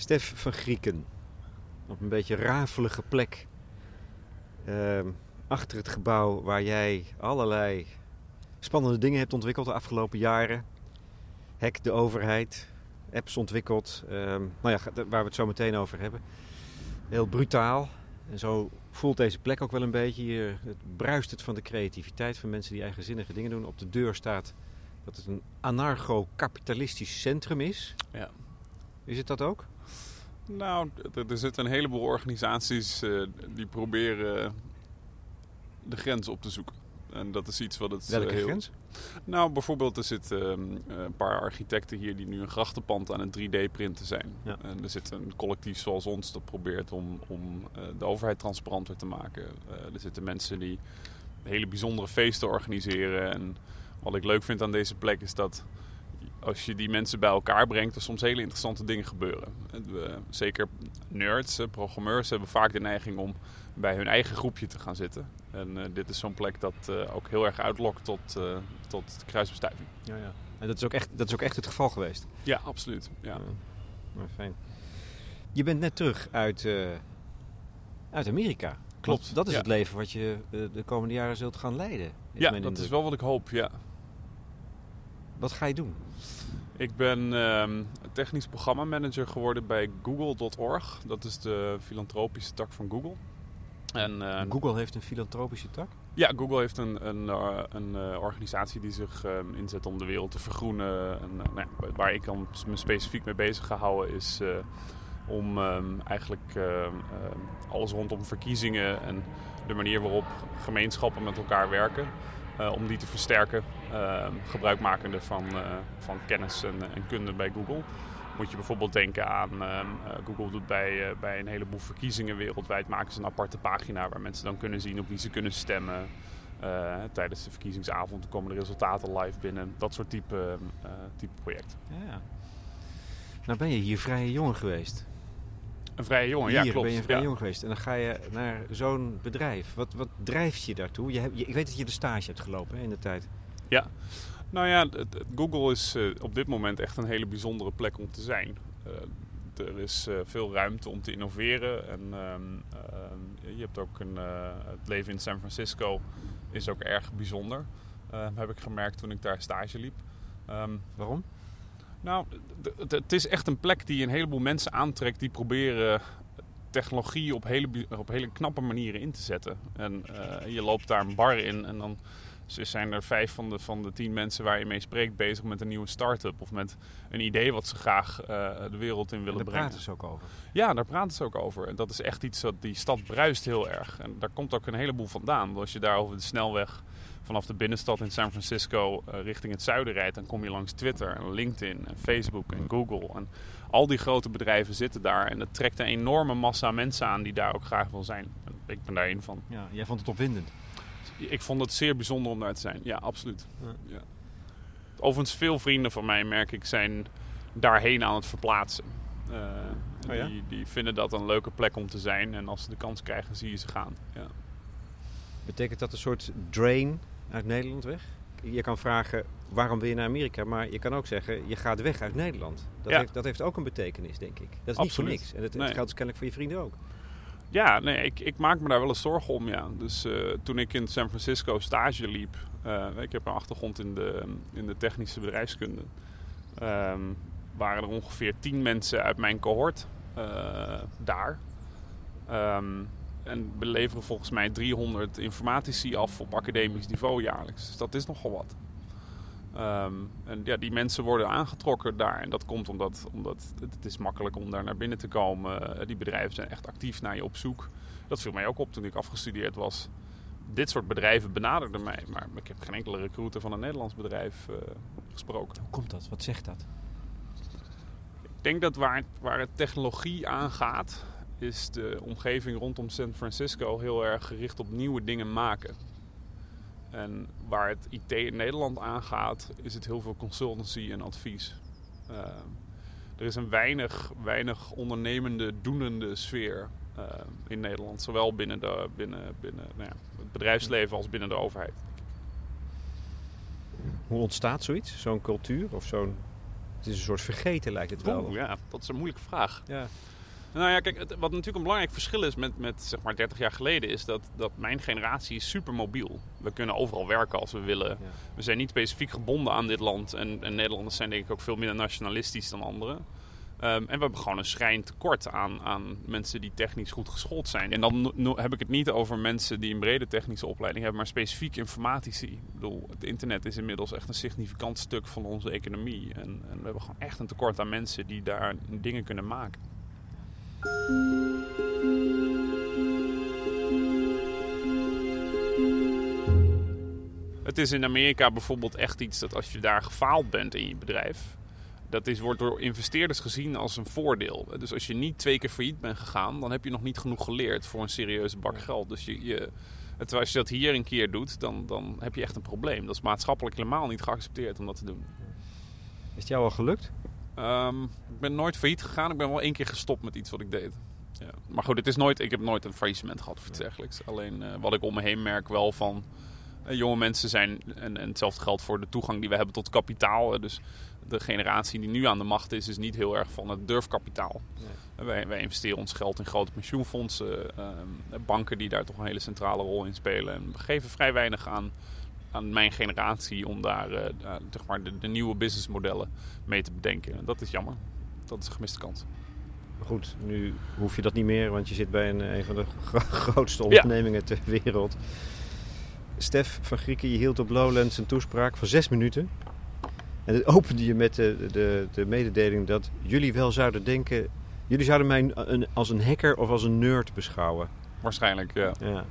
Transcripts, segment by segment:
Stef van Grieken. Op een beetje rafelige plek. ehm, achter het gebouw waar jij allerlei spannende dingen hebt ontwikkeld de afgelopen jaren. Hack de overheid, apps ontwikkeld. ehm, nou ja, waar we het zo meteen over hebben. Heel brutaal. En zo voelt deze plek ook wel een beetje. Hier het bruist het van de creativiteit van mensen die eigenzinnige dingen doen. Op de deur staat dat het een anarcho-kapitalistisch centrum is. Ja. Is het dat ook? Nou, er, zitten een heleboel organisaties eh, die proberen de grens op te zoeken. En dat is iets wat het eh, Welke heel... grens? Nou, bijvoorbeeld er zitten ehm, een paar architecten hier die nu een grachtenpand aan het 3D-printen zijn. Ja. En er zit een collectief zoals ons dat probeert om, om eh, de overheid transparanter te maken. Eh, er zitten mensen die hele bijzondere feesten organiseren. En wat ik leuk vind aan deze plek is dat als je die mensen bij elkaar brengt, er soms hele interessante dingen gebeuren. En we- zeker nerds, eh, programmeurs hebben vaak de neiging om bij hun eigen groepje te gaan zitten. En eh, dit is zo'n plek dat eh, ook heel erg uitlokt tot, eh, tot kruisbestuiving. Ja, ja. En dat is, ook echt, dat is ook echt het geval geweest. Ja, absoluut. Ja. fijn. Je bent net terug uit, eh, uit Amerika. Klopt, Want Dat is ja. het leven wat je eh, de komende jaren zult gaan leiden. ja, dat is wel wat ik hoop, ja. Wat ga je doen? Ik ben ehm, technisch programmamanager geworden bij Google.org. Dat is de filantropische tak van Google. En, eh, Google heeft een filantropische tak. Ja, Google heeft een, een, eh, een eh, organisatie die zich ehm, inzet om de wereld te vergroenen. En, eh, nou ja, waar ik dan me specifiek mee bezig gehouden is eh, om ehm, eigenlijk ehm, ehm, alles rondom verkiezingen en de manier waarop gemeenschappen met elkaar werken, eh, om die te versterken. ehm, gebruikmakende van, eh, van kennis en, en kunde bij Google. Moet je bijvoorbeeld denken aan ehm, eh, Google doet bij, eh, bij een heleboel verkiezingen wereldwijd maken ze een aparte pagina waar mensen dan kunnen zien op wie ze kunnen stemmen. Eh, tijdens de verkiezingsavond komen de resultaten live binnen. Dat soort type, eh, type project. Ja. Nou ben je hier vrije jongen geweest. Een vrije jongen, hier ja klopt. ben je vrije ja. jongen geweest. En dan ga je naar zo'n bedrijf. Wat, wat drijft je daartoe? Je hebt, je- ik weet dat je de stage hebt gelopen hè, in de tijd. Nou ja, het- het- Google is eh, op dit moment echt een hele bijzondere plek om te zijn. Eh, er is eh, veel ruimte om te innoveren. En ehm, je hebt ook een, het leven in San Francisco is ook erg bijzonder. Heb ik gemerkt toen ik daar stage liep. Ehm, Waarom? Nou, het is echt een plek die een heleboel mensen aantrekt die proberen technologie op hele, op hele knappe manieren in te zetten. En eh, je loopt daar een bar in en dan zijn er vijf van de, van de tien mensen waar je mee spreekt bezig met een nieuwe start-up of met een idee wat ze graag eh, de wereld in En willen daar brengen. praten ze ook over. Ja, daar praten ze ook over. En dat is echt iets dat die stad bruist heel erg. En daar komt ook een heleboel vandaan. Als je daar over de snelweg vanaf de binnenstad in San Francisco eh, richting het zuiden rijdt, dan kom je langs Twitter en LinkedIn en Facebook en Google. En al die grote bedrijven zitten daar. En dat trekt een enorme massa mensen aan die daar ook graag wil zijn. Ik ben daar een van. Ja, jij vond het opwindend. Ik vond het zeer bijzonder om daar te zijn. Ja, absoluut. Ja. Ja. Overigens, veel vrienden van mij, merk ik, zijn daarheen aan het verplaatsen. Eh, Oh ja? die, die vinden dat een leuke plek om te zijn. En als ze de kans krijgen, zie je ze gaan. Ja. Betekent dat een soort drain uit Nederland weg? Je kan vragen waarom wil je naar Amerika, maar je kan ook zeggen je gaat weg uit Nederland. Dat, Ja. heeft, dat heeft ook een betekenis, denk ik. Dat is niet Absoluut. voor niks. En dat, geldt dus kennelijk voor je vrienden ook. Ja, nee, ik, ik maak me daar wel eens zorgen om, ja. Dus eh, toen ik in San Francisco stage liep... eh, ik heb een achtergrond in de, in de technische bedrijfskunde... ehm, waren er ongeveer tien mensen uit mijn cohort eh, daar. Ehm, en we leveren volgens mij 300 informatici af op academisch niveau jaarlijks. Dus dat is nogal wat. Ehm, en ja, die mensen worden aangetrokken daar. En dat komt omdat, omdat het, het is makkelijk om daar naar binnen te komen. Eh, Die bedrijven zijn echt actief naar je op zoek. Dat viel mij ook op toen ik afgestudeerd was. Dit soort bedrijven benaderden mij. Maar ik heb geen enkele recruiter van een Nederlands bedrijf eh, gesproken. Hoe komt dat? Wat zegt dat? Ik denk dat waar, waar het technologie aangaat, is de omgeving rondom San Francisco heel erg gericht op nieuwe dingen maken. En waar het IT in Nederland aangaat, is het heel veel consultancy en advies. Uh, er is een weinig, weinig ondernemende, doenende sfeer uh, in Nederland. Zowel binnen, de, binnen, binnen nou ja, het bedrijfsleven als binnen de overheid. Hoe ontstaat zoiets? Zo'n cultuur of zo'n Het is een soort vergeten lijkt het wel. Oeh, ja, dat is een moeilijke vraag. Ja. Nou ja, kijk, het- wat natuurlijk een belangrijk verschil is met, met zeg maar 30 jaar geleden, is dat, dat mijn generatie is super mobiel. We kunnen overal werken als we willen. Ja. We zijn niet specifiek gebonden aan dit land. En, en Nederlanders zijn denk ik ook veel minder nationalistisch dan anderen. Ehm, en we hebben gewoon een schrijnend tekort aan, aan mensen die technisch goed geschoold zijn. En dan no- heb ik het niet over mensen die een brede technische opleiding hebben, maar specifiek informatici. Ik bedoel, het internet is inmiddels echt een significant stuk van onze economie. En, en we hebben gewoon echt een tekort aan mensen die daar dingen kunnen maken. Het is in Amerika bijvoorbeeld echt iets dat als je daar gefaald bent in je bedrijf, dat is, wordt door investeerders gezien als een voordeel. Dus als je niet twee keer failliet bent gegaan, dan heb je nog niet genoeg geleerd voor een serieuze bak geld. Dus je, je, terwijl als je dat hier een keer doet, dan, dan heb je echt een probleem. Dat is maatschappelijk helemaal niet geaccepteerd om dat te doen. Is het jou al gelukt? Ehm, ik ben nooit failliet gegaan. Ik ben wel één keer gestopt met iets wat ik deed. Ja. Maar goed, het is nooit, ik heb nooit een faillissement gehad of iets dergelijks. Alleen eh, wat ik om me heen merk wel van... eh, jonge mensen zijn, en, en hetzelfde geldt voor de toegang die we hebben tot kapitaal. dus de generatie die nu aan de macht is, is niet heel erg van het durfkapitaal. Wij, wij investeren ons geld in grote pensioenfondsen, ehm, banken die daar toch een hele centrale rol in spelen. En we geven vrij weinig aan, aan mijn generatie om daar eh, eh, zeg maar de, de nieuwe businessmodellen mee te bedenken. En dat is jammer. Dat is een gemiste kans. Goed, nu hoef je dat niet meer, want je zit bij een, een van de gro- grootste Ja. ondernemingen ter wereld. Stef van Grieken, je hield op Lowlands een toespraak van zes minuten. En het opende je met de, de, de mededeling dat jullie wel zouden denken... Jullie zouden mij een, als een hacker of als een nerd beschouwen. Waarschijnlijk, ja. Ja.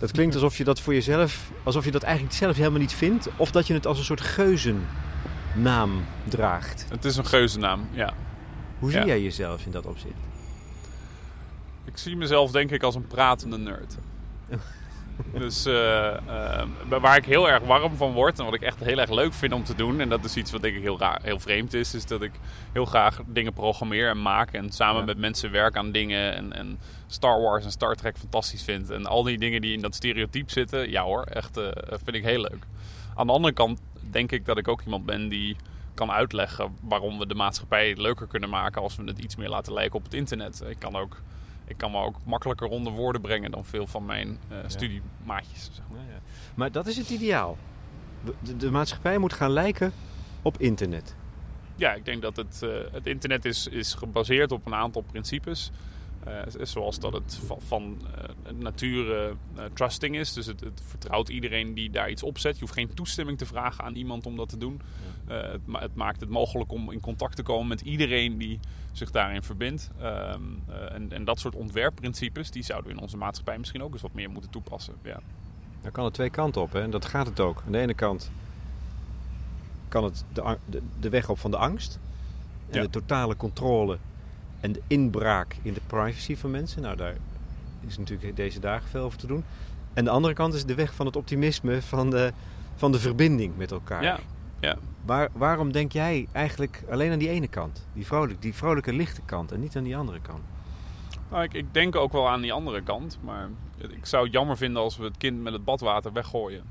Dat klinkt alsof je dat voor jezelf, alsof je dat eigenlijk zelf helemaal niet vindt. Of dat je het als een soort geuzennaam draagt. Het is een geuzennaam, ja. Hoe zie Ja. jij jezelf in dat opzicht? Ik zie mezelf denk ik als een pratende nerd. dus eh, eh, waar ik heel erg warm van word en wat ik echt heel erg leuk vind om te doen, en dat is iets wat denk ik heel, raar, heel vreemd is, is dat ik heel graag dingen programmeer en maak en samen Ja. met mensen werk aan dingen en, en Star Wars en Star Trek fantastisch vind. En al die dingen die in dat stereotype zitten, ja hoor, echt eh, vind ik heel leuk. Aan de andere kant denk ik dat ik ook iemand ben die kan uitleggen waarom we de maatschappij leuker kunnen maken als we het iets meer laten lijken op het internet. Ik kan, ook, ik kan me ook makkelijker onder woorden brengen dan veel van mijn eh, studiemaatjes. Zeg maar. Ja. Maar dat is het ideaal. De, de- de maatschappij moet gaan lijken op internet. Ja, ik denk dat het, eh, het internet is, is gebaseerd op een aantal principes. Eh, zoals dat het van, van eh, nature eh, trusting is. Dus het, het vertrouwt iedereen die daar iets opzet. Je hoeft geen toestemming te vragen aan iemand om dat te doen. Het, ma- het maakt het mogelijk om in contact te komen met iedereen die zich daarin verbindt. Ehm, eh, en, en dat soort ontwerpprincipes, die zouden we in onze maatschappij misschien ook eens wat meer moeten toepassen. Ja. Dan kan het twee kanten op hè? en dat gaat het ook. Aan de ene kant kan het de, ang- de, de weg op van de angst. En Ja. de totale controle en de inbraak in de privacy van mensen. Nou, daar is natuurlijk deze dagen veel over te doen. En de andere kant is de weg van het optimisme, van de, van de verbinding met elkaar. Ja, ja. Waar, waarom denk jij eigenlijk alleen aan die ene kant? Die, vrolijk, die vrolijke, lichte kant en niet aan die andere kant? Nou, ik, ik denk ook wel aan die andere kant, maar ik zou het jammer vinden als we het kind met het badwater weggooien.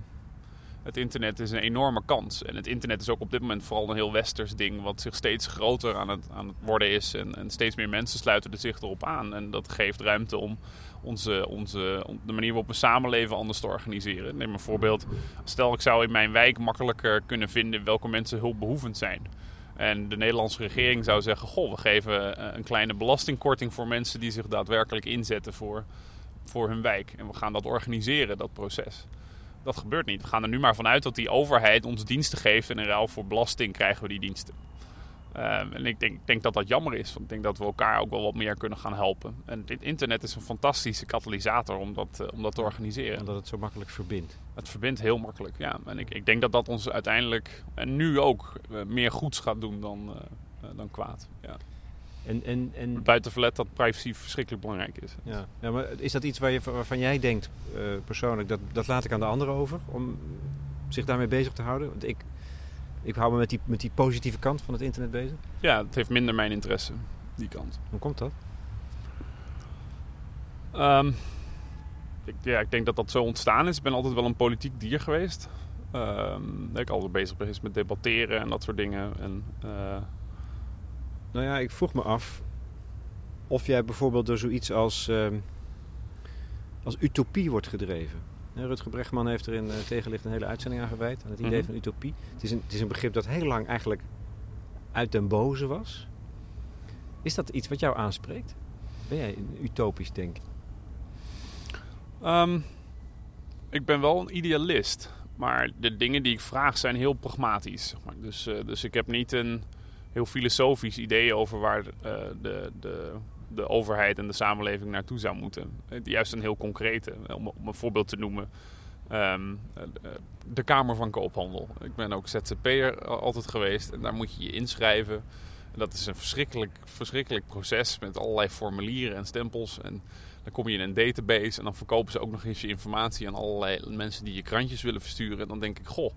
Het internet is een enorme kans. En het internet is ook op dit moment vooral een heel westers ding, wat zich steeds groter aan het, aan het worden is. En, steeds meer mensen sluiten er zich erop aan. En dat geeft ruimte om onze, onze, de manier waarop we samenleven anders te organiseren. Neem een voorbeeld. Stel, ik zou in mijn wijk makkelijker kunnen vinden welke mensen hulpbehoevend zijn. En de Nederlandse regering zou zeggen: Goh, we geven eh, een kleine belastingkorting voor mensen die zich daadwerkelijk inzetten voor, voor hun wijk. En we gaan dat organiseren, dat proces. Dat gebeurt niet. We gaan er nu maar vanuit dat die overheid ons diensten geeft en in ruil voor belasting krijgen we die diensten. Ehm, en ik denk, denk dat dat jammer is, want ik denk dat we elkaar ook wel wat meer kunnen gaan helpen. En dit internet is een fantastische katalysator om dat, eh, om dat te organiseren. Omdat het zo makkelijk verbindt. Het verbindt heel makkelijk, ja. En ik, ik denk dat dat ons uiteindelijk, en nu ook, eh, meer goeds gaat doen dan, eh, dan kwaad. Ja. En, en, en, Buiten verlet dat privacy verschrikkelijk belangrijk is. ja. Ja, maar is dat iets waar je, waarvan jij denkt eh, persoonlijk, dat, dat laat ik aan de anderen over om zich daarmee bezig te houden? Want ik, ik hou me met die, met die positieve kant van het internet bezig. Ja, het heeft minder mijn interesse, die kant. Hoe komt dat? Ehm, ik, ja, ik denk dat dat zo ontstaan is. Ik ben altijd wel een politiek dier geweest. Ehm, dat ik altijd bezig ben geweest met debatteren en dat soort dingen. En, eh, Nou ja, ik vroeg me af of jij bijvoorbeeld door zoiets als, ehm, als utopie wordt gedreven. Hè, Rutger Bregman heeft er in eh, Tegenlicht een hele uitzending aan gewijd. Aan het idee Mhm. van utopie. Het is, een, het is een begrip dat heel lang eigenlijk uit den boze was. Is dat iets wat jou aanspreekt? Ben jij een utopisch denken? Ehm, ik ben wel een idealist. Maar de dingen die ik vraag zijn heel pragmatisch. Zeg maar. dus, eh, dus ik heb niet een heel filosofisch idee over waar eh, de, de, de overheid en de samenleving naartoe zou moeten. Eh, Juist een heel concrete. Om, om een voorbeeld te noemen. Ehm, eh, eh, de Kamer van Koophandel. Ik ben ook ZZP'er altijd geweest. En daar moet je je inschrijven. En dat is een verschrikkelijk, verschrikkelijk proces met allerlei formulieren en stempels. En dan kom je in een database en dan verkopen ze ook nog eens je informatie aan allerlei mensen die je krantjes willen versturen. En dan denk ik, goh,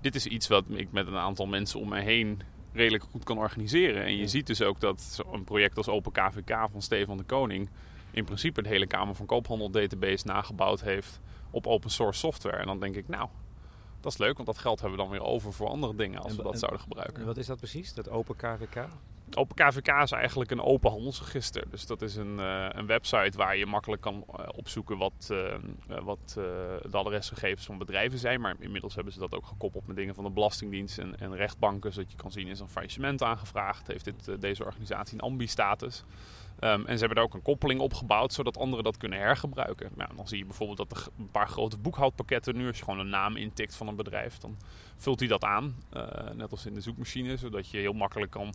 dit is iets wat ik met een aantal mensen om mij heen redelijk goed kan organiseren. En je ziet dus ook dat zo'n project als Open KVK van Stefan de Koning in principe de hele Kamer van Koophandel database nagebouwd heeft op open source software. En dan denk ik, nou, dat is leuk, want dat geld hebben we dan weer over voor andere dingen als En we dat en- zouden gebruiken. En wat is dat precies, dat open KVK? Open KVK is eigenlijk een open handelsregister. Dus dat is een, eh, een website waar je makkelijk kan eh, opzoeken wat, eh, wat de adresgegevens van bedrijven zijn. Maar inmiddels hebben ze dat ook gekoppeld met dingen van de Belastingdienst en, en rechtbanken. Zodat je kan zien, is een faillissement aangevraagd? Heeft dit, deze organisatie een ambi-status? Ehm, en ze hebben er ook een koppeling op gebouwd, zodat anderen dat kunnen hergebruiken. Nou, dan zie je bijvoorbeeld dat er een paar grote boekhoudpakketten nu, als je gewoon een naam intikt van een bedrijf, dan vult hij dat aan. net als in de zoekmachine, zodat je heel makkelijk kan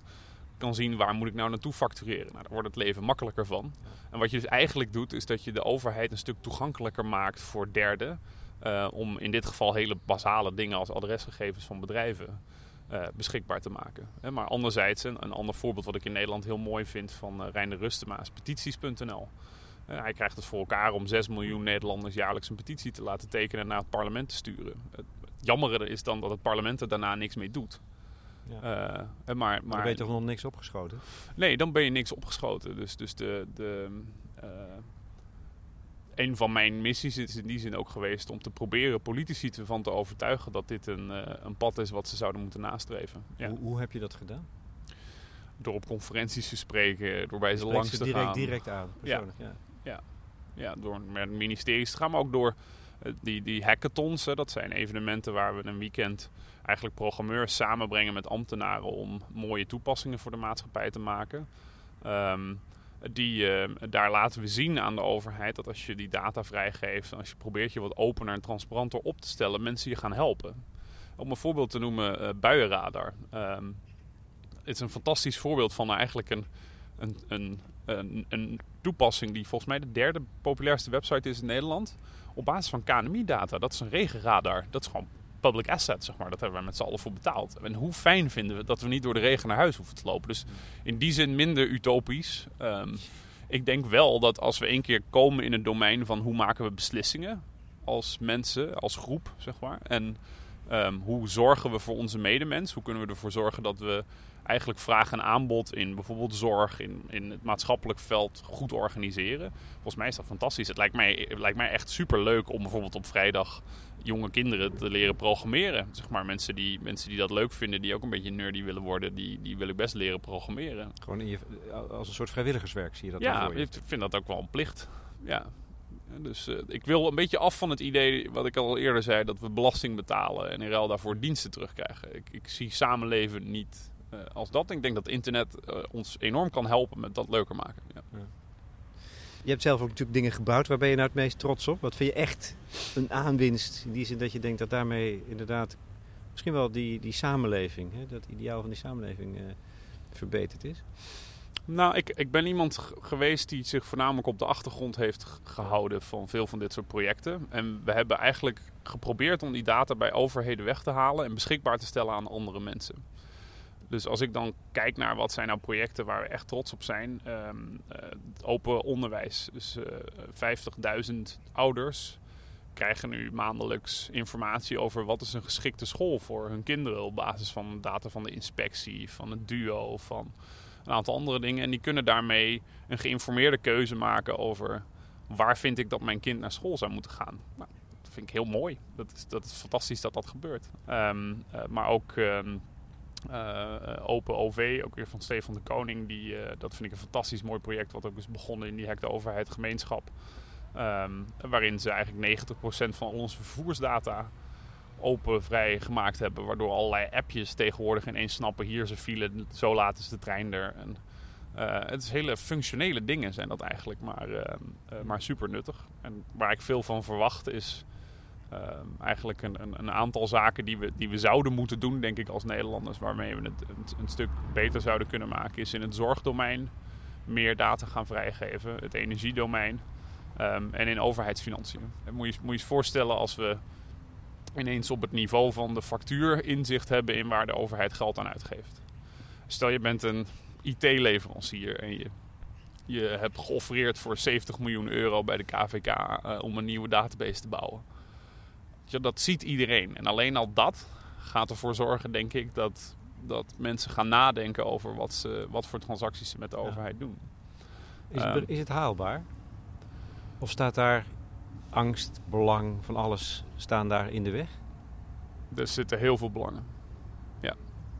kan zien waar moet ik nou naartoe factureren. Nou, daar wordt het leven makkelijker van. En wat je dus eigenlijk doet, is dat je de overheid een stuk toegankelijker maakt voor derden. eh, om in dit geval hele basale dingen als adresgegevens van bedrijven eh, beschikbaar te maken. Hè, maar anderzijds, een, een ander voorbeeld wat ik in Nederland heel mooi vind van uh, Reiner Rustema is petities.nl. Eh, hij krijgt het voor elkaar om 6 miljoen Nederlanders jaarlijks een petitie te laten tekenen en naar het parlement te sturen. Het jammere is dan dat het parlement er daarna niks mee doet. Ja. Eh, maar, Maar maar, ben je toch nog niks opgeschoten? Nee, dan ben je niks opgeschoten. Dus, dus de, de, eh, een van mijn missies is in die zin ook geweest om te proberen politici ervan te overtuigen dat dit een, eh, een pad is wat ze zouden moeten nastreven. Ja. Hoe, hoe heb je dat gedaan? Door op conferenties te spreken, door bij ze Spreek langs ze te direct, gaan. direct aan, persoonlijk. Ja. Ja, door met ministeries te gaan, maar ook door eh, die, die hackathons. Hè, dat zijn evenementen waar we een weekend eigenlijk programmeurs samenbrengen met ambtenaren om mooie toepassingen voor de maatschappij te maken. Ehm, die, eh, daar laten we zien aan de overheid dat als je die data vrijgeeft als je probeert je wat opener en transparanter op te stellen, mensen je gaan helpen. Om een voorbeeld te noemen, eh buienradar. Ehm, het is een fantastisch voorbeeld van eigenlijk een, een, een, een toepassing die volgens mij de derde populairste website is in Nederland. Op basis van KNMI-data. Dat is een regenradar. Dat is gewoon public asset, zeg maar. Dat hebben wij met z'n allen voor betaald. En hoe fijn vinden we dat we niet door de regen naar huis hoeven te lopen. Dus in die zin minder utopisch. Um, ik denk wel dat als we één keer komen in het domein van hoe maken we beslissingen als mensen, als groep, zeg maar. En um, hoe zorgen we voor onze medemens? Hoe kunnen we ervoor zorgen dat we eigenlijk vraag en aanbod in bijvoorbeeld zorg, in, in het maatschappelijk veld goed organiseren. Volgens mij is dat fantastisch. Het lijkt mij, het lijkt mij echt super leuk om bijvoorbeeld op vrijdag jonge kinderen te leren programmeren. Zeg maar mensen die, mensen die dat leuk vinden, die ook een beetje nerdy willen worden, die, die wil ik best leren programmeren. Gewoon in je, als een soort vrijwilligerswerk zie je dat Ja, ik vind dat ook wel een plicht. Ja. Dus uh, ik wil een beetje af van het idee, wat ik al eerder zei, dat we belasting betalen en in ruil daarvoor diensten terugkrijgen. Ik, ik zie samenleven niet uh, als dat. Ik denk dat internet uh, ons enorm kan helpen met dat leuker maken. Ja. Je hebt zelf ook natuurlijk dingen gebouwd. Waar ben je nou het meest trots op? Wat vind je echt een aanwinst? In die zin dat je denkt dat daarmee inderdaad misschien wel die, die samenleving, hè, dat ideaal van die samenleving verbeterd is? Nou, ik, ik ben iemand geweest die zich voornamelijk op de achtergrond heeft gehouden van veel van dit soort projecten. En we hebben eigenlijk geprobeerd om die data bij overheden weg te halen en beschikbaar te stellen aan andere mensen. Dus als ik dan kijk naar wat zijn nou projecten waar we echt trots op zijn. Um, open onderwijs. Dus uh, 50.000 ouders krijgen nu maandelijks informatie over wat is een geschikte school voor hun kinderen. Op basis van data van de inspectie, van het duo, van een aantal andere dingen. En die kunnen daarmee een geïnformeerde keuze maken over waar vind ik dat mijn kind naar school zou moeten gaan. Nou, dat vind ik heel mooi. Dat is, dat is fantastisch dat dat gebeurt. Um, uh, maar ook... Um, Open OV, ook weer van Stefan de Koning. Die, dat vind ik een fantastisch mooi project, wat ook is begonnen in die hekte overheid gemeenschap. Ehm, waarin ze eigenlijk 90% van onze vervoersdata open vrij gemaakt hebben. Waardoor allerlei appjes tegenwoordig ineens snappen. Hier ze file, zo laat is de trein er. En, uh, het is hele functionele dingen zijn dat eigenlijk, maar, uh, uh, maar super nuttig. En waar ik veel van verwacht is ehm, eigenlijk een, een, een, aantal zaken die we, die we zouden moeten doen, denk ik, als Nederlanders. Waarmee we het een, een stuk beter zouden kunnen maken. Is in het zorgdomein meer data gaan vrijgeven. Het energiedomein. Um, en in overheidsfinanciën. Moet, je, moet je eens voorstellen als we ineens op het niveau van de factuur inzicht hebben in waar de overheid geld aan uitgeeft. Stel je bent een IT-leverancier en je, je hebt geoffreerd voor 70 miljoen euro bij de KVK uh, om een nieuwe database te bouwen. Ja, dat ziet iedereen. En alleen al dat gaat ervoor zorgen, denk ik, dat, dat mensen gaan nadenken over wat, ze, wat voor transacties ze met de overheid doen. Is het, is het haalbaar? Of staat daar angst, belang van alles staan daar in de weg? Er zitten heel veel belangen. Ja.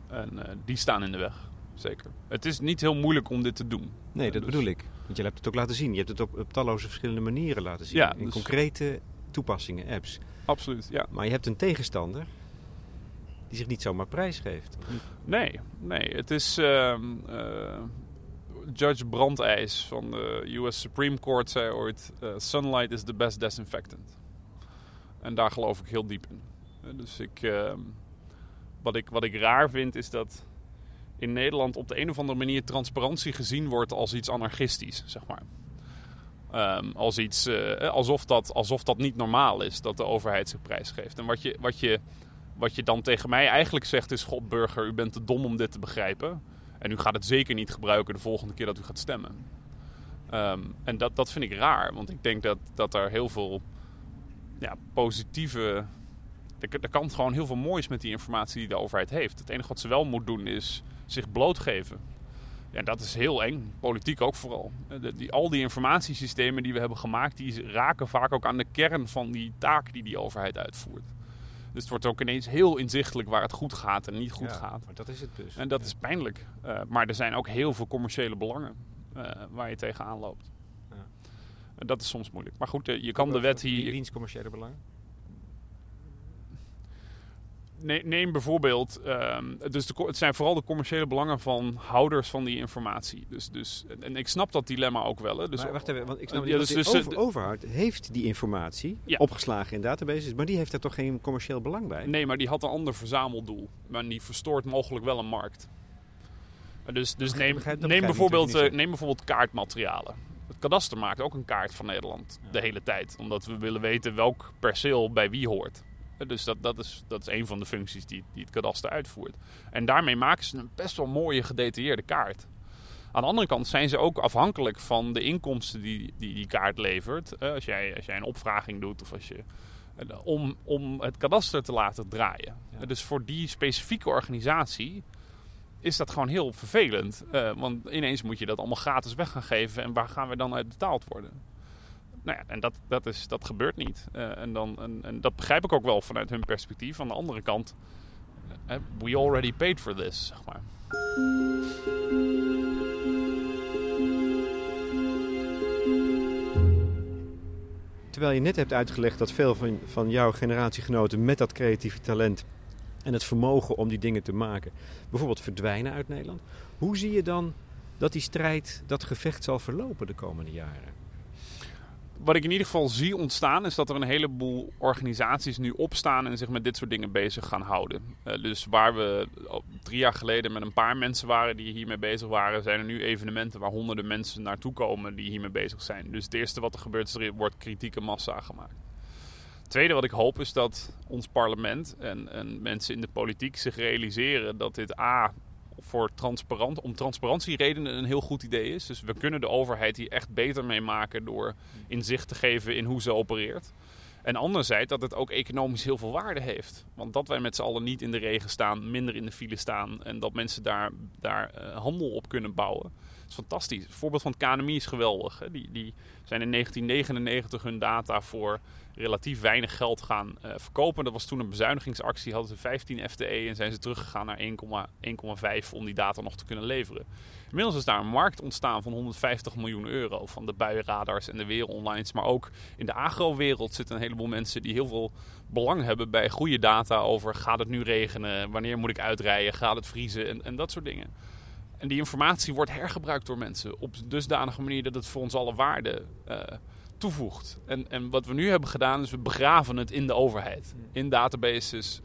En uh, die staan in de weg. Zeker. Het is niet heel moeilijk om dit te doen. Nee, dat dus... bedoel ik. Want je hebt het ook laten zien. Je hebt het op, op talloze verschillende manieren laten zien. Ja, in dus... concrete toepassingen, apps. Absoluut, ja. Maar je hebt een tegenstander die zich niet zomaar prijsgeeft. Nee, nee. Het is... Uh, uh, Judge Brandijs van de US Supreme Court zei ooit: uh, Sunlight is the best disinfectant. En daar geloof ik heel diep in. Dus ik, uh, wat, ik, wat ik raar vind is dat in Nederland op de een of andere manier transparantie gezien wordt als iets anarchistisch, zeg maar. Um, als iets, uh, alsof, dat, alsof dat niet normaal is dat de overheid zich prijsgeeft. En wat je, wat, je, wat je dan tegen mij eigenlijk zegt is: God, burger, u bent te dom om dit te begrijpen. En u gaat het zeker niet gebruiken de volgende keer dat u gaat stemmen. Um, en dat, dat vind ik raar, want ik denk dat, dat er heel veel ja, positieve. Er, er kan gewoon heel veel moois met die informatie die de overheid heeft. Het enige wat ze wel moet doen is zich blootgeven. Ja, dat is heel eng. Politiek ook vooral. De, die, al die informatiesystemen die we hebben gemaakt, die raken vaak ook aan de kern van die taak die die overheid uitvoert. Dus het wordt ook ineens heel inzichtelijk waar het goed gaat en niet goed gaat. Maar dat is het dus. En dat is pijnlijk. Uh, maar er zijn ook heel veel commerciële belangen uh, waar je tegenaan loopt. Ja. En dat is soms moeilijk. Maar goed, uh, je kan de wet hier... Wiens commerciële belangen? Neem bijvoorbeeld, um, dus de, het zijn vooral de commerciële belangen van houders van die informatie. Dus, dus, en ik snap dat dilemma ook wel. Hè. Dus, maar wacht even, want ik snap ja, dus, dus, over, overhoud heeft die informatie ja. opgeslagen in databases, maar die heeft daar toch geen commercieel belang bij? Nee, maar die had een ander verzameldoel. Maar die verstoort mogelijk wel een markt. Dus, dus neem, begrijp, neem, bijvoorbeeld, uh, neem bijvoorbeeld kaartmaterialen. Het kadaster maakt ook een kaart van Nederland de hele tijd. Omdat we willen weten welk perceel bij wie hoort. Dus dat, dat, is, dat is een van de functies die, die het kadaster uitvoert. En daarmee maken ze een best wel mooie gedetailleerde kaart. Aan de andere kant zijn ze ook afhankelijk van de inkomsten die die, die kaart levert. als, jij, als jij een opvraging doet of als je, om, om het kadaster te laten draaien. Dus voor die specifieke organisatie is dat gewoon heel vervelend. Uh, want ineens moet je dat allemaal gratis weg gaan geven. En waar gaan we dan uit betaald worden? Nou ja, en dat, dat, is, dat gebeurt niet. Uh, en, dan, en, en, dat begrijp ik ook wel vanuit hun perspectief. Aan de andere kant, uh, we already paid for this, zeg maar. Terwijl je net hebt uitgelegd dat veel van, van jouw generatiegenoten met dat creatieve talent en het vermogen om die dingen te maken, bijvoorbeeld verdwijnen uit Nederland. Hoe zie je dan dat die strijd, dat gevecht zal verlopen de komende jaren? Wat ik in ieder geval zie ontstaan is dat er een heleboel organisaties nu opstaan en zich met dit soort dingen bezig gaan houden. Uh, dus waar we drie jaar geleden met een paar mensen waren die hiermee bezig waren, zijn er nu evenementen waar honderden mensen naartoe komen die hiermee bezig zijn. Dus het eerste wat er gebeurt is er wordt kritieke massa gemaakt. Het tweede wat ik hoop is dat ons parlement en, en mensen in de politiek zich realiseren dat dit A voor transparant, om transparantieredenen een heel goed idee is. Dus we kunnen de overheid hier echt beter mee maken door inzicht te geven in hoe ze opereert. En anderzijds dat het ook economisch heel veel waarde heeft. Want dat wij met z'n allen niet in de regen staan, minder in de file staan en dat mensen daar, daar uh, handel op kunnen bouwen, is fantastisch. Het voorbeeld van het KNMI is geweldig. Hè. Die, die zijn in 1999 hun data voor relatief weinig geld gaan uh, verkopen. Dat was toen een bezuinigingsactie. Hadden ze 15 FTE en zijn ze teruggegaan naar 1,5 om die data nog te kunnen leveren. Inmiddels is daar een markt ontstaan van 150 miljoen euro. Van de buienradars en de wereldonlines. Maar ook in de agrowereld zitten een heleboel mensen die heel veel belang hebben bij goede data over gaat het nu regenen, wanneer moet ik uitrijden, gaat het vriezen en, en dat soort dingen. En die informatie wordt hergebruikt door mensen op dusdanige manier dat het voor ons alle waarde uh, toevoegt. En, en wat we nu hebben gedaan is we begraven het in de overheid. In databases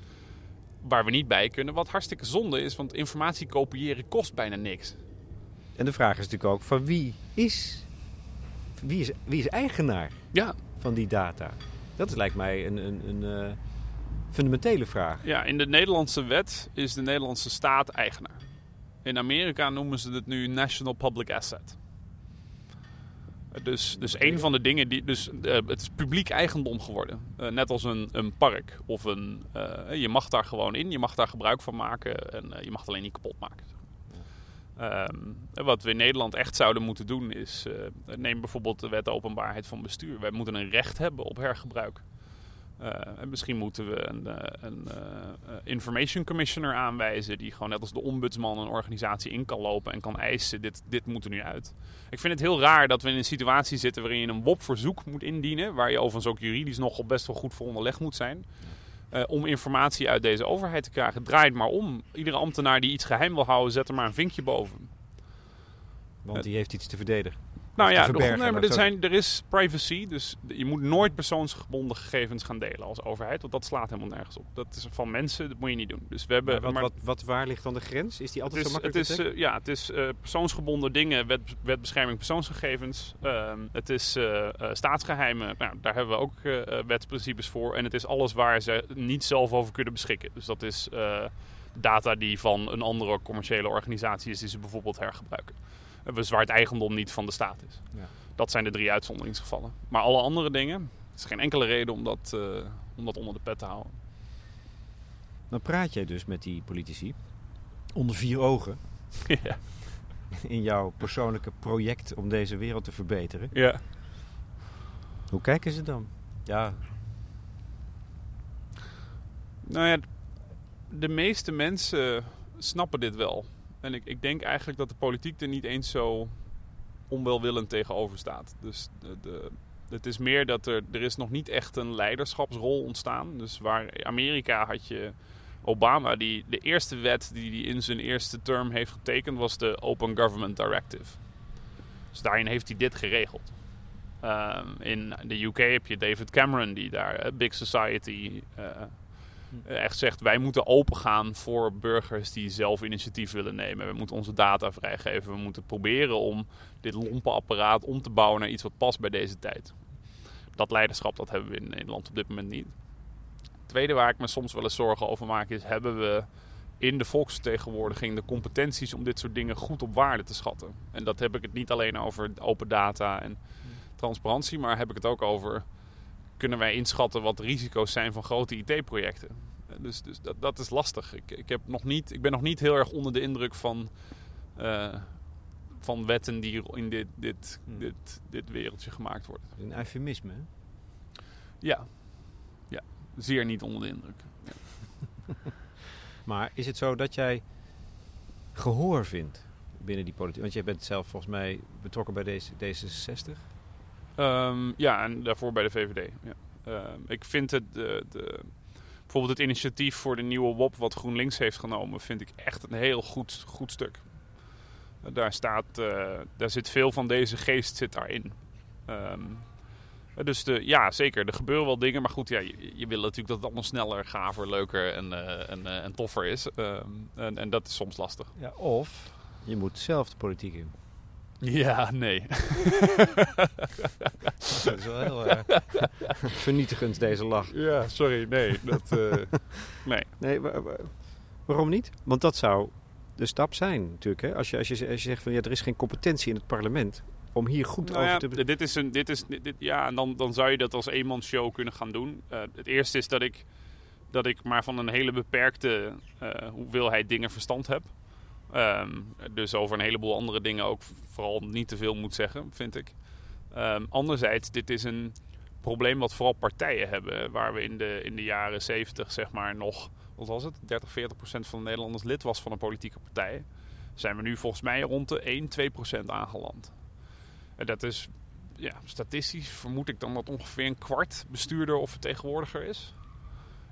waar we niet bij kunnen. Wat hartstikke zonde is, want informatie kopiëren kost bijna niks. En de vraag is natuurlijk ook van wie is, wie is, wie is eigenaar ja. van die data? Dat lijkt mij een, een, een uh, fundamentele vraag. Ja, in de Nederlandse wet is de Nederlandse staat eigenaar. In Amerika noemen ze het nu National Public Asset. Dus, dus een van de dingen die. Dus, uh, het is publiek eigendom geworden. Uh, net als een, een park. Of een. Uh, je mag daar gewoon in, je mag daar gebruik van maken. En je mag het alleen niet kapot maken. Um, wat we in Nederland echt zouden moeten doen is. neem bijvoorbeeld de wet openbaarheid van bestuur. Wij moeten een recht hebben op hergebruik. En misschien moeten we een, uh, een uh, information commissioner aanwijzen die gewoon net als de ombudsman een organisatie in kan lopen en kan eisen, dit, dit moet er nu uit. Ik vind het heel raar dat we in een situatie zitten waarin je een WOP-verzoek moet indienen, waar je overigens ook juridisch nogal best wel goed voor onderlegd moet zijn, om informatie uit deze overheid te krijgen. Draai het maar om. Iedere ambtenaar die iets geheim wil houden, zet er maar een vinkje boven. Want die heeft iets te verdedigen. Nou ja, nee, maar er, zijn, er is privacy, dus je moet nooit persoonsgebonden gegevens gaan delen als overheid, want dat slaat helemaal nergens op. Dat is van mensen, dat moet je niet doen. Dus we hebben, wat, maar, wat, wat, waar ligt dan de grens? Is die altijd is, zo makkelijk het is, uh, Ja, het is uh, persoonsgebonden dingen, wet, wetbescherming persoonsgegevens. Uh, het is uh, staatsgeheimen, nou, daar hebben we ook wetsprincipes voor. En het is alles waar ze niet zelf over kunnen beschikken. Dus dat is data die van een andere commerciële organisatie is, die ze bijvoorbeeld hergebruiken bezwaard eigendom niet van de staat is. Ja. Dat zijn de drie uitzonderingsgevallen. Maar alle andere dingen, is geen enkele reden om dat, uh, om dat onder de pet te houden. Dan praat jij dus met die politici onder vier ogen. ja. In jouw persoonlijke project om deze wereld te verbeteren. Ja. Hoe kijken ze dan? Ja. Nou ja, de meeste mensen snappen dit wel. En ik, ik denk eigenlijk dat de politiek er niet eens zo onwelwillend tegenover staat. Dus de, het is meer dat er, er is nog niet echt een leiderschapsrol ontstaan. Dus waar Amerika had je Obama, die de eerste wet die hij in zijn eerste term heeft getekend, was de Open Government Directive. Dus daarin heeft hij dit geregeld. Um, in de UK heb je David Cameron, die daar Big Society eh, echt zegt: wij moeten open gaan voor burgers die zelf initiatief willen nemen. We moeten onze data vrijgeven. We moeten proberen om dit lompe apparaat om te bouwen naar iets wat past bij deze tijd. Dat leiderschap dat hebben we in Nederland op dit moment niet. Het tweede waar ik me soms wel eens zorgen over maak is: hebben we in de volksvertegenwoordiging de competenties om dit soort dingen goed op waarde te schatten? En dat heb ik het niet alleen over open data en transparantie, maar heb ik het ook over kunnen wij inschatten wat de risico's zijn van grote IT-projecten. Dus, dus dat, dat is lastig. Ik, ik, heb nog niet, ik ben nog niet heel erg onder de indruk van, uh, van wetten die in dit, dit, hmm. dit, dit wereldje gemaakt worden. Een eufemisme, hè? Ja. ja, zeer niet onder de indruk. Ja. maar is het zo dat jij gehoor vindt binnen die politiek? Want jij bent zelf volgens mij betrokken bij deze, D66. Um, ja, en daarvoor bij de VVD. Ja. Um, ik vind het, de, de, bijvoorbeeld het initiatief voor de nieuwe WOP wat GroenLinks heeft genomen, vind ik echt een heel goed, goed stuk. Daar, staat, uh, daar zit veel van deze geest zit daarin. Um, dus de, ja, zeker. Er gebeuren wel dingen. Maar goed, ja, je, je wil natuurlijk dat het allemaal sneller, gaver, leuker en, uh, en, uh, en toffer is. En, en dat is soms lastig. Ja, of je moet zelf de politiek in. Ja, nee. dat is wel heel uh, vernietigend, deze lach. Ja, sorry, nee. Dat, uh, nee. nee waarom niet? Want dat zou de stap zijn natuurlijk. Hè? Als, je, als, je, als je zegt van ja, er is geen competentie in het parlement om hier goed nou over ja, te... Dit is een, dit is, dit, ja, en dan, dan zou je dat als eenmansshow kunnen gaan doen. Uh, het eerste is dat ik, dat ik maar van een hele beperkte hoeveelheid dingen verstand heb. Ehm, dus over een heleboel andere dingen ook vooral niet te veel moet zeggen, vind ik. Um, anderzijds, dit is een probleem wat vooral partijen hebben. Waar we in de, in de jaren 70 zeg maar nog, wat was het, 30, 40 procent van de Nederlanders lid was van een politieke partij. Zijn we nu volgens mij rond de 1, 2 procent aangeland. En dat is, ja, statistisch vermoed ik dan dat ongeveer een kwart bestuurder of vertegenwoordiger is.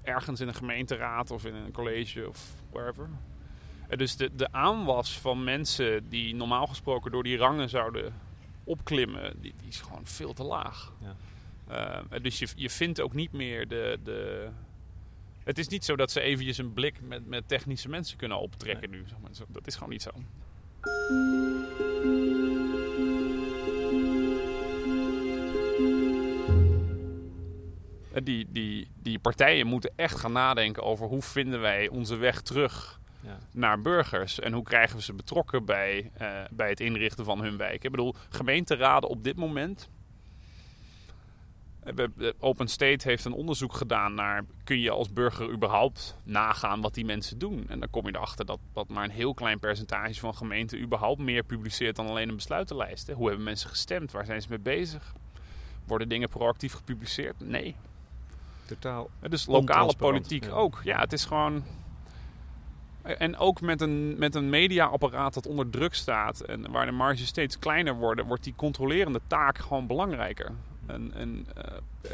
Ergens in een gemeenteraad of in een college of wherever. En dus de, de aanwas van mensen die normaal gesproken door die rangen zouden opklimmen, die, die is gewoon veel te laag. Ja. Uh, dus je, je vindt ook niet meer de, de. Het is niet zo dat ze eventjes een blik met, met technische mensen kunnen optrekken nu. Dat is gewoon niet zo. Die, die, die partijen moeten echt gaan nadenken over hoe vinden wij onze weg terug ja. naar burgers. En hoe krijgen we ze betrokken bij, uh, bij het inrichten van hun wijk. Ik bedoel, gemeenteraden op dit moment Open State heeft een onderzoek gedaan naar... kun je als burger überhaupt nagaan wat die mensen doen? En dan kom je erachter dat, dat maar een heel klein percentage van gemeenten... überhaupt meer publiceert dan alleen een besluitenlijst. Hoe hebben mensen gestemd? Waar zijn ze mee bezig? Worden dingen proactief gepubliceerd? Nee. Totaal Dus lokale politiek ook. Ja, het is gewoon... En ook met een, met een mediaapparaat dat onder druk staat en waar de marges steeds kleiner worden, wordt die controlerende taak gewoon belangrijker. En, en uh,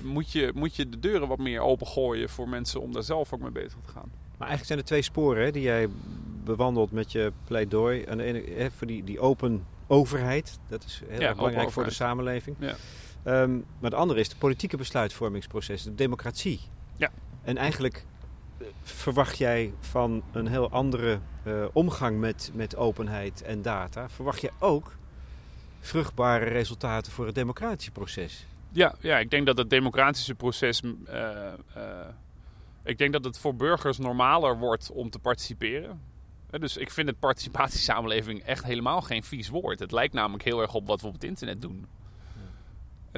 moet, je, moet je de deuren wat meer opengooien voor mensen om daar zelf ook mee bezig te gaan. Maar eigenlijk zijn er twee sporen hè, die jij bewandelt met je pleidooi. Aan de ene hè, voor die, die open overheid. Dat is heel belangrijk voor de samenleving. Ja. Um, maar de andere is de politieke besluitvormingsproces, de democratie. Ja. En eigenlijk eh, verwacht jij van een heel andere uh, omgang met, met openheid en data, verwacht je ook vruchtbare resultaten voor het democratische proces? Ja, ja, ik denk dat het democratische proces. Uh, uh, ik denk dat het voor burgers normaler wordt om te participeren. Dus ik vind het participatiesamenleving echt helemaal geen vies woord. Het lijkt namelijk heel erg op wat we op het internet doen.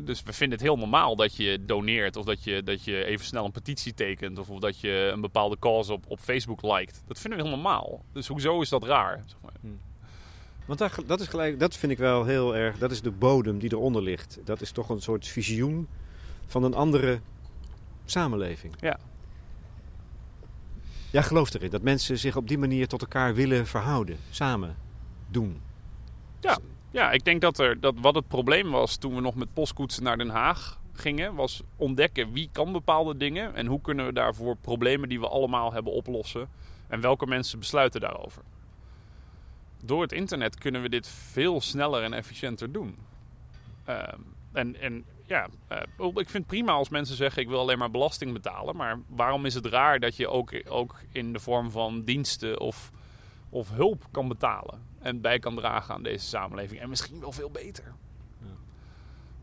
Dus we vinden het heel normaal dat je doneert of dat je, dat je even snel een petitie tekent of, dat je een bepaalde cause op, op Facebook liked. Dat vinden we heel normaal. Dus hoezo is dat raar? Zeg maar. Hmm. Want dat, dat, is gelijk, dat vind ik wel heel erg. Dat is de bodem die eronder ligt. Dat is toch een soort visioen van een andere samenleving. Ja. Jij gelooft erin dat mensen zich op die manier tot elkaar willen verhouden, samen doen. Ja, ja ik denk dat, er, dat wat het probleem was toen we nog met postkoetsen naar Den Haag gingen, was ontdekken wie kan bepaalde dingen en hoe kunnen we daarvoor problemen die we allemaal hebben oplossen en welke mensen besluiten daarover door het internet kunnen we dit veel sneller en efficiënter doen. Ehm, en, en ja, uh, ik vind het prima als mensen zeggen ik wil alleen maar belasting betalen. Maar waarom is het raar dat je ook, ook in de vorm van diensten of, of hulp kan betalen en bij kan dragen aan deze samenleving? En misschien wel veel beter.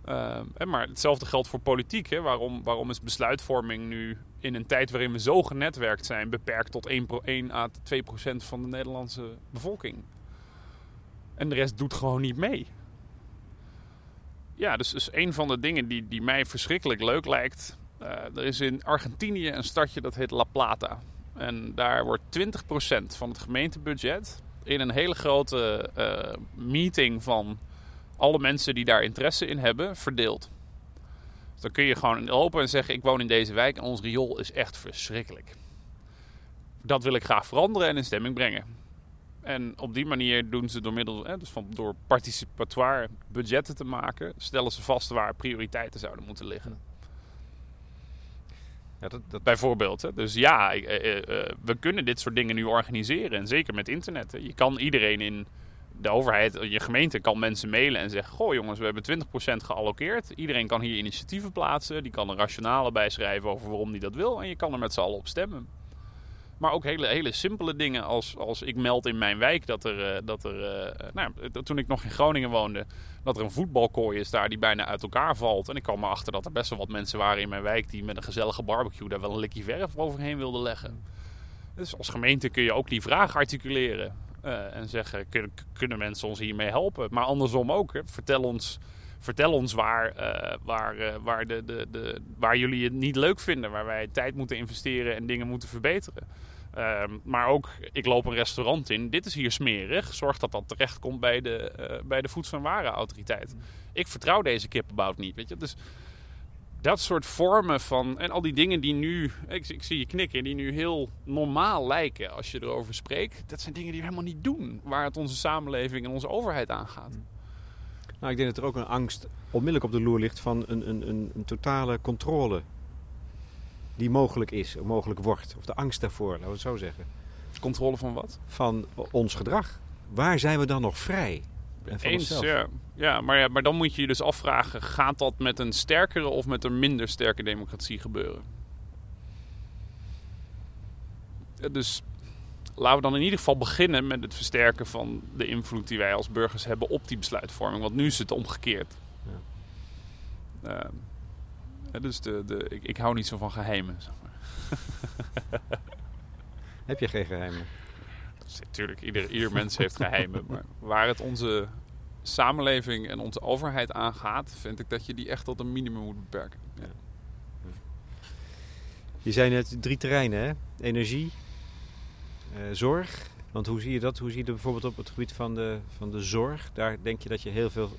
Ja. Uh, maar hetzelfde geldt voor politiek. Hè? Waarom, waarom is besluitvorming nu in een tijd waarin we zo genetwerkt zijn beperkt tot 1, 1 à 2 procent van de Nederlandse bevolking? En de rest doet gewoon niet mee. Ja, dus, dus een van de dingen die, die mij verschrikkelijk leuk lijkt. Uh, er is in Argentinië een stadje dat heet La Plata. En daar wordt 20% van het gemeentebudget in een hele grote uh, meeting van alle mensen die daar interesse in hebben verdeeld. Dus dan kun je gewoon lopen en zeggen: Ik woon in deze wijk en ons riool is echt verschrikkelijk. Dat wil ik graag veranderen en in stemming brengen. En op die manier doen ze door middel, dus van, door participatoire budgetten te maken, stellen ze vast waar prioriteiten zouden moeten liggen. Dat, dat... Bijvoorbeeld. Hè? Dus ja, eh, eh, eh, we kunnen dit soort dingen nu organiseren. En zeker met internet. Hè? Je kan iedereen in de overheid, je gemeente, kan mensen mailen en zeggen: Goh, jongens, we hebben 20% gealloceerd. Iedereen kan hier initiatieven plaatsen. Die kan een rationale bijschrijven over waarom die dat wil. En je kan er met z'n allen op stemmen. Maar ook hele, hele simpele dingen als, als ik meld in mijn wijk dat er, eh, dat er uh, nou, toen ik nog in Groningen woonde, dat er een voetbalkooi is daar die bijna uit elkaar valt. En ik kwam erachter dat er best wel wat mensen waren in mijn wijk die met een gezellige barbecue daar wel een likje verf overheen wilden leggen. Dus als gemeente kun je ook die vraag articuleren uh, en zeggen, kunnen, mensen ons hiermee helpen? Maar andersom ook, vertel ons vertel ons waar, uh, waar, uh, waar, de, de, de, waar jullie het niet leuk vinden. Waar wij tijd moeten investeren en dingen moeten verbeteren. Ehm, maar ook, ik loop een restaurant in, dit is hier smerig. Zorg dat dat terechtkomt bij de, eh, bij de Voedsel- en Warenautoriteit. Ik vertrouw deze kippenbout niet, weet je. Dus dat soort vormen van... En al die dingen die nu, ik, ik zie je knikken, die nu heel normaal lijken als je erover spreekt. Dat zijn dingen die we helemaal niet doen. Waar het onze samenleving en onze overheid aangaat. Nou, ik denk dat er ook een angst onmiddellijk op de loer ligt van een, een, een, een totale controle die mogelijk is, of mogelijk wordt. Of de angst daarvoor, laten we het zo zeggen. Controle van wat? Van ons gedrag. Waar zijn we dan nog vrij? En van Eens, onszelf? ja. Ja, maar, ja, maar dan moet je je dus afvragen... gaat dat met een sterkere of met een minder sterke democratie gebeuren? Ja, Dus laten we dan in ieder geval beginnen met het versterken van de invloed die wij als burgers hebben op die besluitvorming. Want nu is het omgekeerd. Ja. ja, dus de, de, ik, ik hou niet zo van geheimen. Zeg maar. Heb je geen geheimen? Dus natuurlijk, ieder, ieder mens heeft geheimen. Maar waar het onze samenleving en onze overheid aangaat, vind ik dat je die echt tot een minimum moet beperken. Ja. Je zei net drie terreinen, hè? Energie, zorg. Want hoe zie je dat? Hoe zie je dat bijvoorbeeld op het gebied van de, van de zorg? Daar denk je dat je heel veel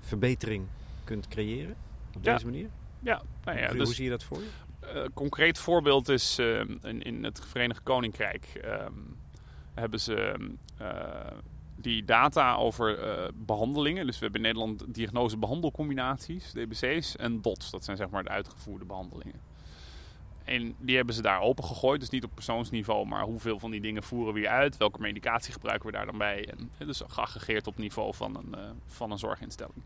verbetering kunt creëren op Ja. deze manier? Ja, nou ja, hoe, dus hoe zie je dat voor je? Een concreet voorbeeld is eh, in, in het Verenigd Koninkrijk ehm, hebben ze eh, die data over eh, behandelingen. Dus we hebben in Nederland diagnose-behandelcombinaties, DBC's, en DOTS. Dat zijn zeg maar de uitgevoerde behandelingen. En die hebben ze daar open gegooid. Dus niet op persoonsniveau, maar hoeveel van die dingen voeren we hier uit? Welke medicatie gebruiken we daar dan bij? En, dus geaggregeerd op niveau van een, eh, van een zorginstelling.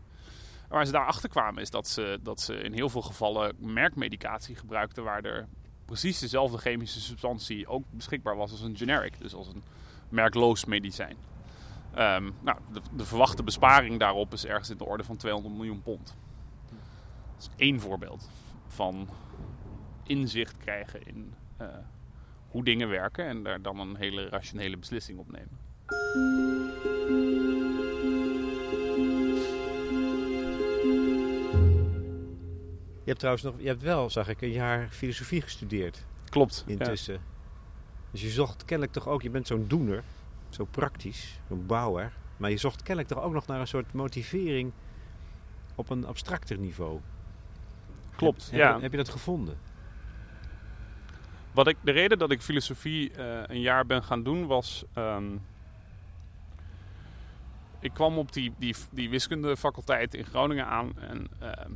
Waar ze daarachter kwamen is dat ze, dat ze in heel veel gevallen merkmedicatie gebruikten waar er precies dezelfde chemische substantie ook beschikbaar was als een generic, dus als een merkloos medicijn. Ehm, nou, de verwachte besparing daarop is ergens in de orde van 200 miljoen pond. Dat is één voorbeeld van inzicht krijgen in eh, hoe dingen werken en daar dan een hele rationele beslissing op nemen. Je hebt trouwens nog, je hebt wel, zag ik, een jaar filosofie gestudeerd Klopt. ja. intussen. Dus je zocht kennelijk toch ook, je bent zo'n doener, zo praktisch, zo'n bouwer. Maar je zocht kennelijk toch ook nog naar een soort motivering op een abstracter niveau. Klopt, Heb, ja. heb, heb je dat gevonden? Wat ik, de reden dat ik filosofie eh, een jaar ben gaan doen was. ehm, ik kwam op die, die, die wiskundefaculteit in Groningen aan. En ehm,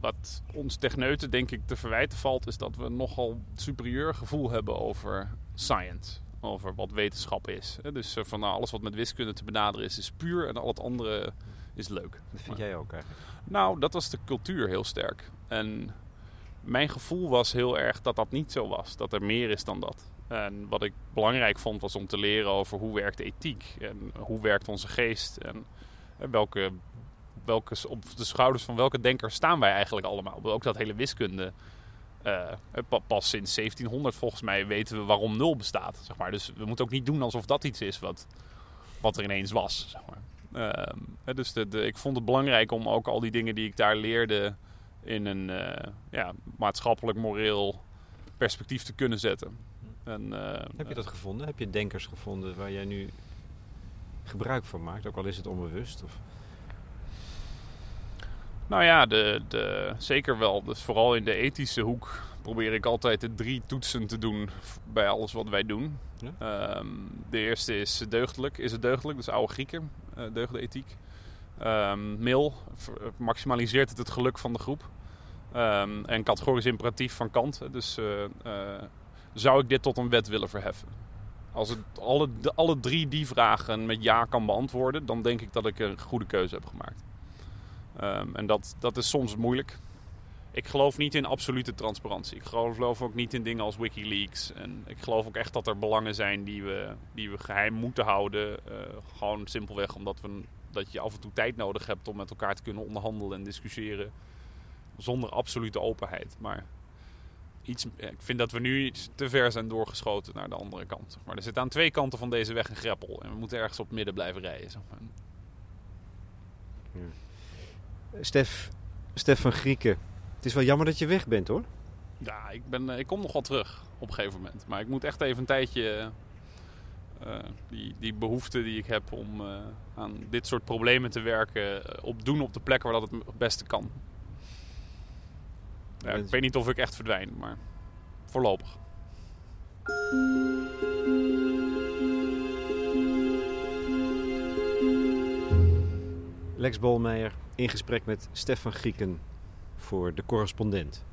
wat ons techneuten denk ik te verwijten valt, is dat we nogal superieur gevoel hebben over science. Over wat wetenschap is. Dus eh, van nou, alles wat met wiskunde te benaderen is, is puur. En al het andere is leuk. Dat vind jij ook eigenlijk. Nou, dat was de cultuur heel sterk. En mijn gevoel was heel erg dat dat niet zo was. Dat er meer is dan dat. En wat ik belangrijk vond was om te leren over hoe werkt ethiek. En hoe werkt onze geest. En eh, welke, welke, op de schouders van welke denker staan wij eigenlijk allemaal. Ook dat hele wiskunde. eh, pa- pas sinds 1700 volgens mij weten we waarom nul bestaat. Zeg maar. Dus we moeten ook niet doen alsof dat iets is wat, wat er ineens was. Zeg maar. Ehm, dus de, ik vond het belangrijk om ook al die dingen die ik daar leerde in een eh, ja, maatschappelijk, moreel perspectief te kunnen zetten. En, eh, Heb je dat gevonden? Heb je denkers gevonden waar jij nu gebruik van maakt? Ook al is het onbewust? Of... Nou ja, de, de, zeker wel. Dus vooral in de ethische hoek probeer ik altijd de drie toetsen te doen bij alles wat wij doen. Ja? Ehm, de eerste is deugdelijk. Is het deugdelijk? Dus oude Grieken, eh deugdethiek. Ehm mil, maximaliseert het het geluk van de groep. Ehm, en categorisch imperatief van Kant. Dus eh, eh, zou ik dit tot een wet willen verheffen? Als het alle, alle drie die vragen met ja kan beantwoorden, dan denk ik dat ik een goede keuze heb gemaakt. Ehm, en dat, dat is soms moeilijk. Ik geloof niet in absolute transparantie. Ik geloof ook niet in dingen als Wikileaks. En ik geloof ook echt dat er belangen zijn die we, die we geheim moeten houden. eh, gewoon simpelweg omdat we, dat je af en toe tijd nodig hebt om met elkaar te kunnen onderhandelen en discussiëren. Zonder absolute openheid. Maar iets, ik vind dat we nu iets te ver zijn doorgeschoten naar de andere kant. Maar er zit aan twee kanten van deze weg een greppel. En we moeten ergens op midden blijven rijden. Zeg maar. Stef, Stef van Grieken, het is wel jammer dat je weg bent hoor. Ja, ik, ben, eh, ik kom nog wel terug op een gegeven moment. Maar ik moet echt even een tijdje uh, die, die behoefte die ik heb om uh, aan dit soort problemen te werken, op doen op de plek waar dat het het beste kan. Ja, ik weet niet of ik echt verdwijn, maar voorlopig. Lex Bolmeijer in gesprek met Stefan Grieken voor de correspondent.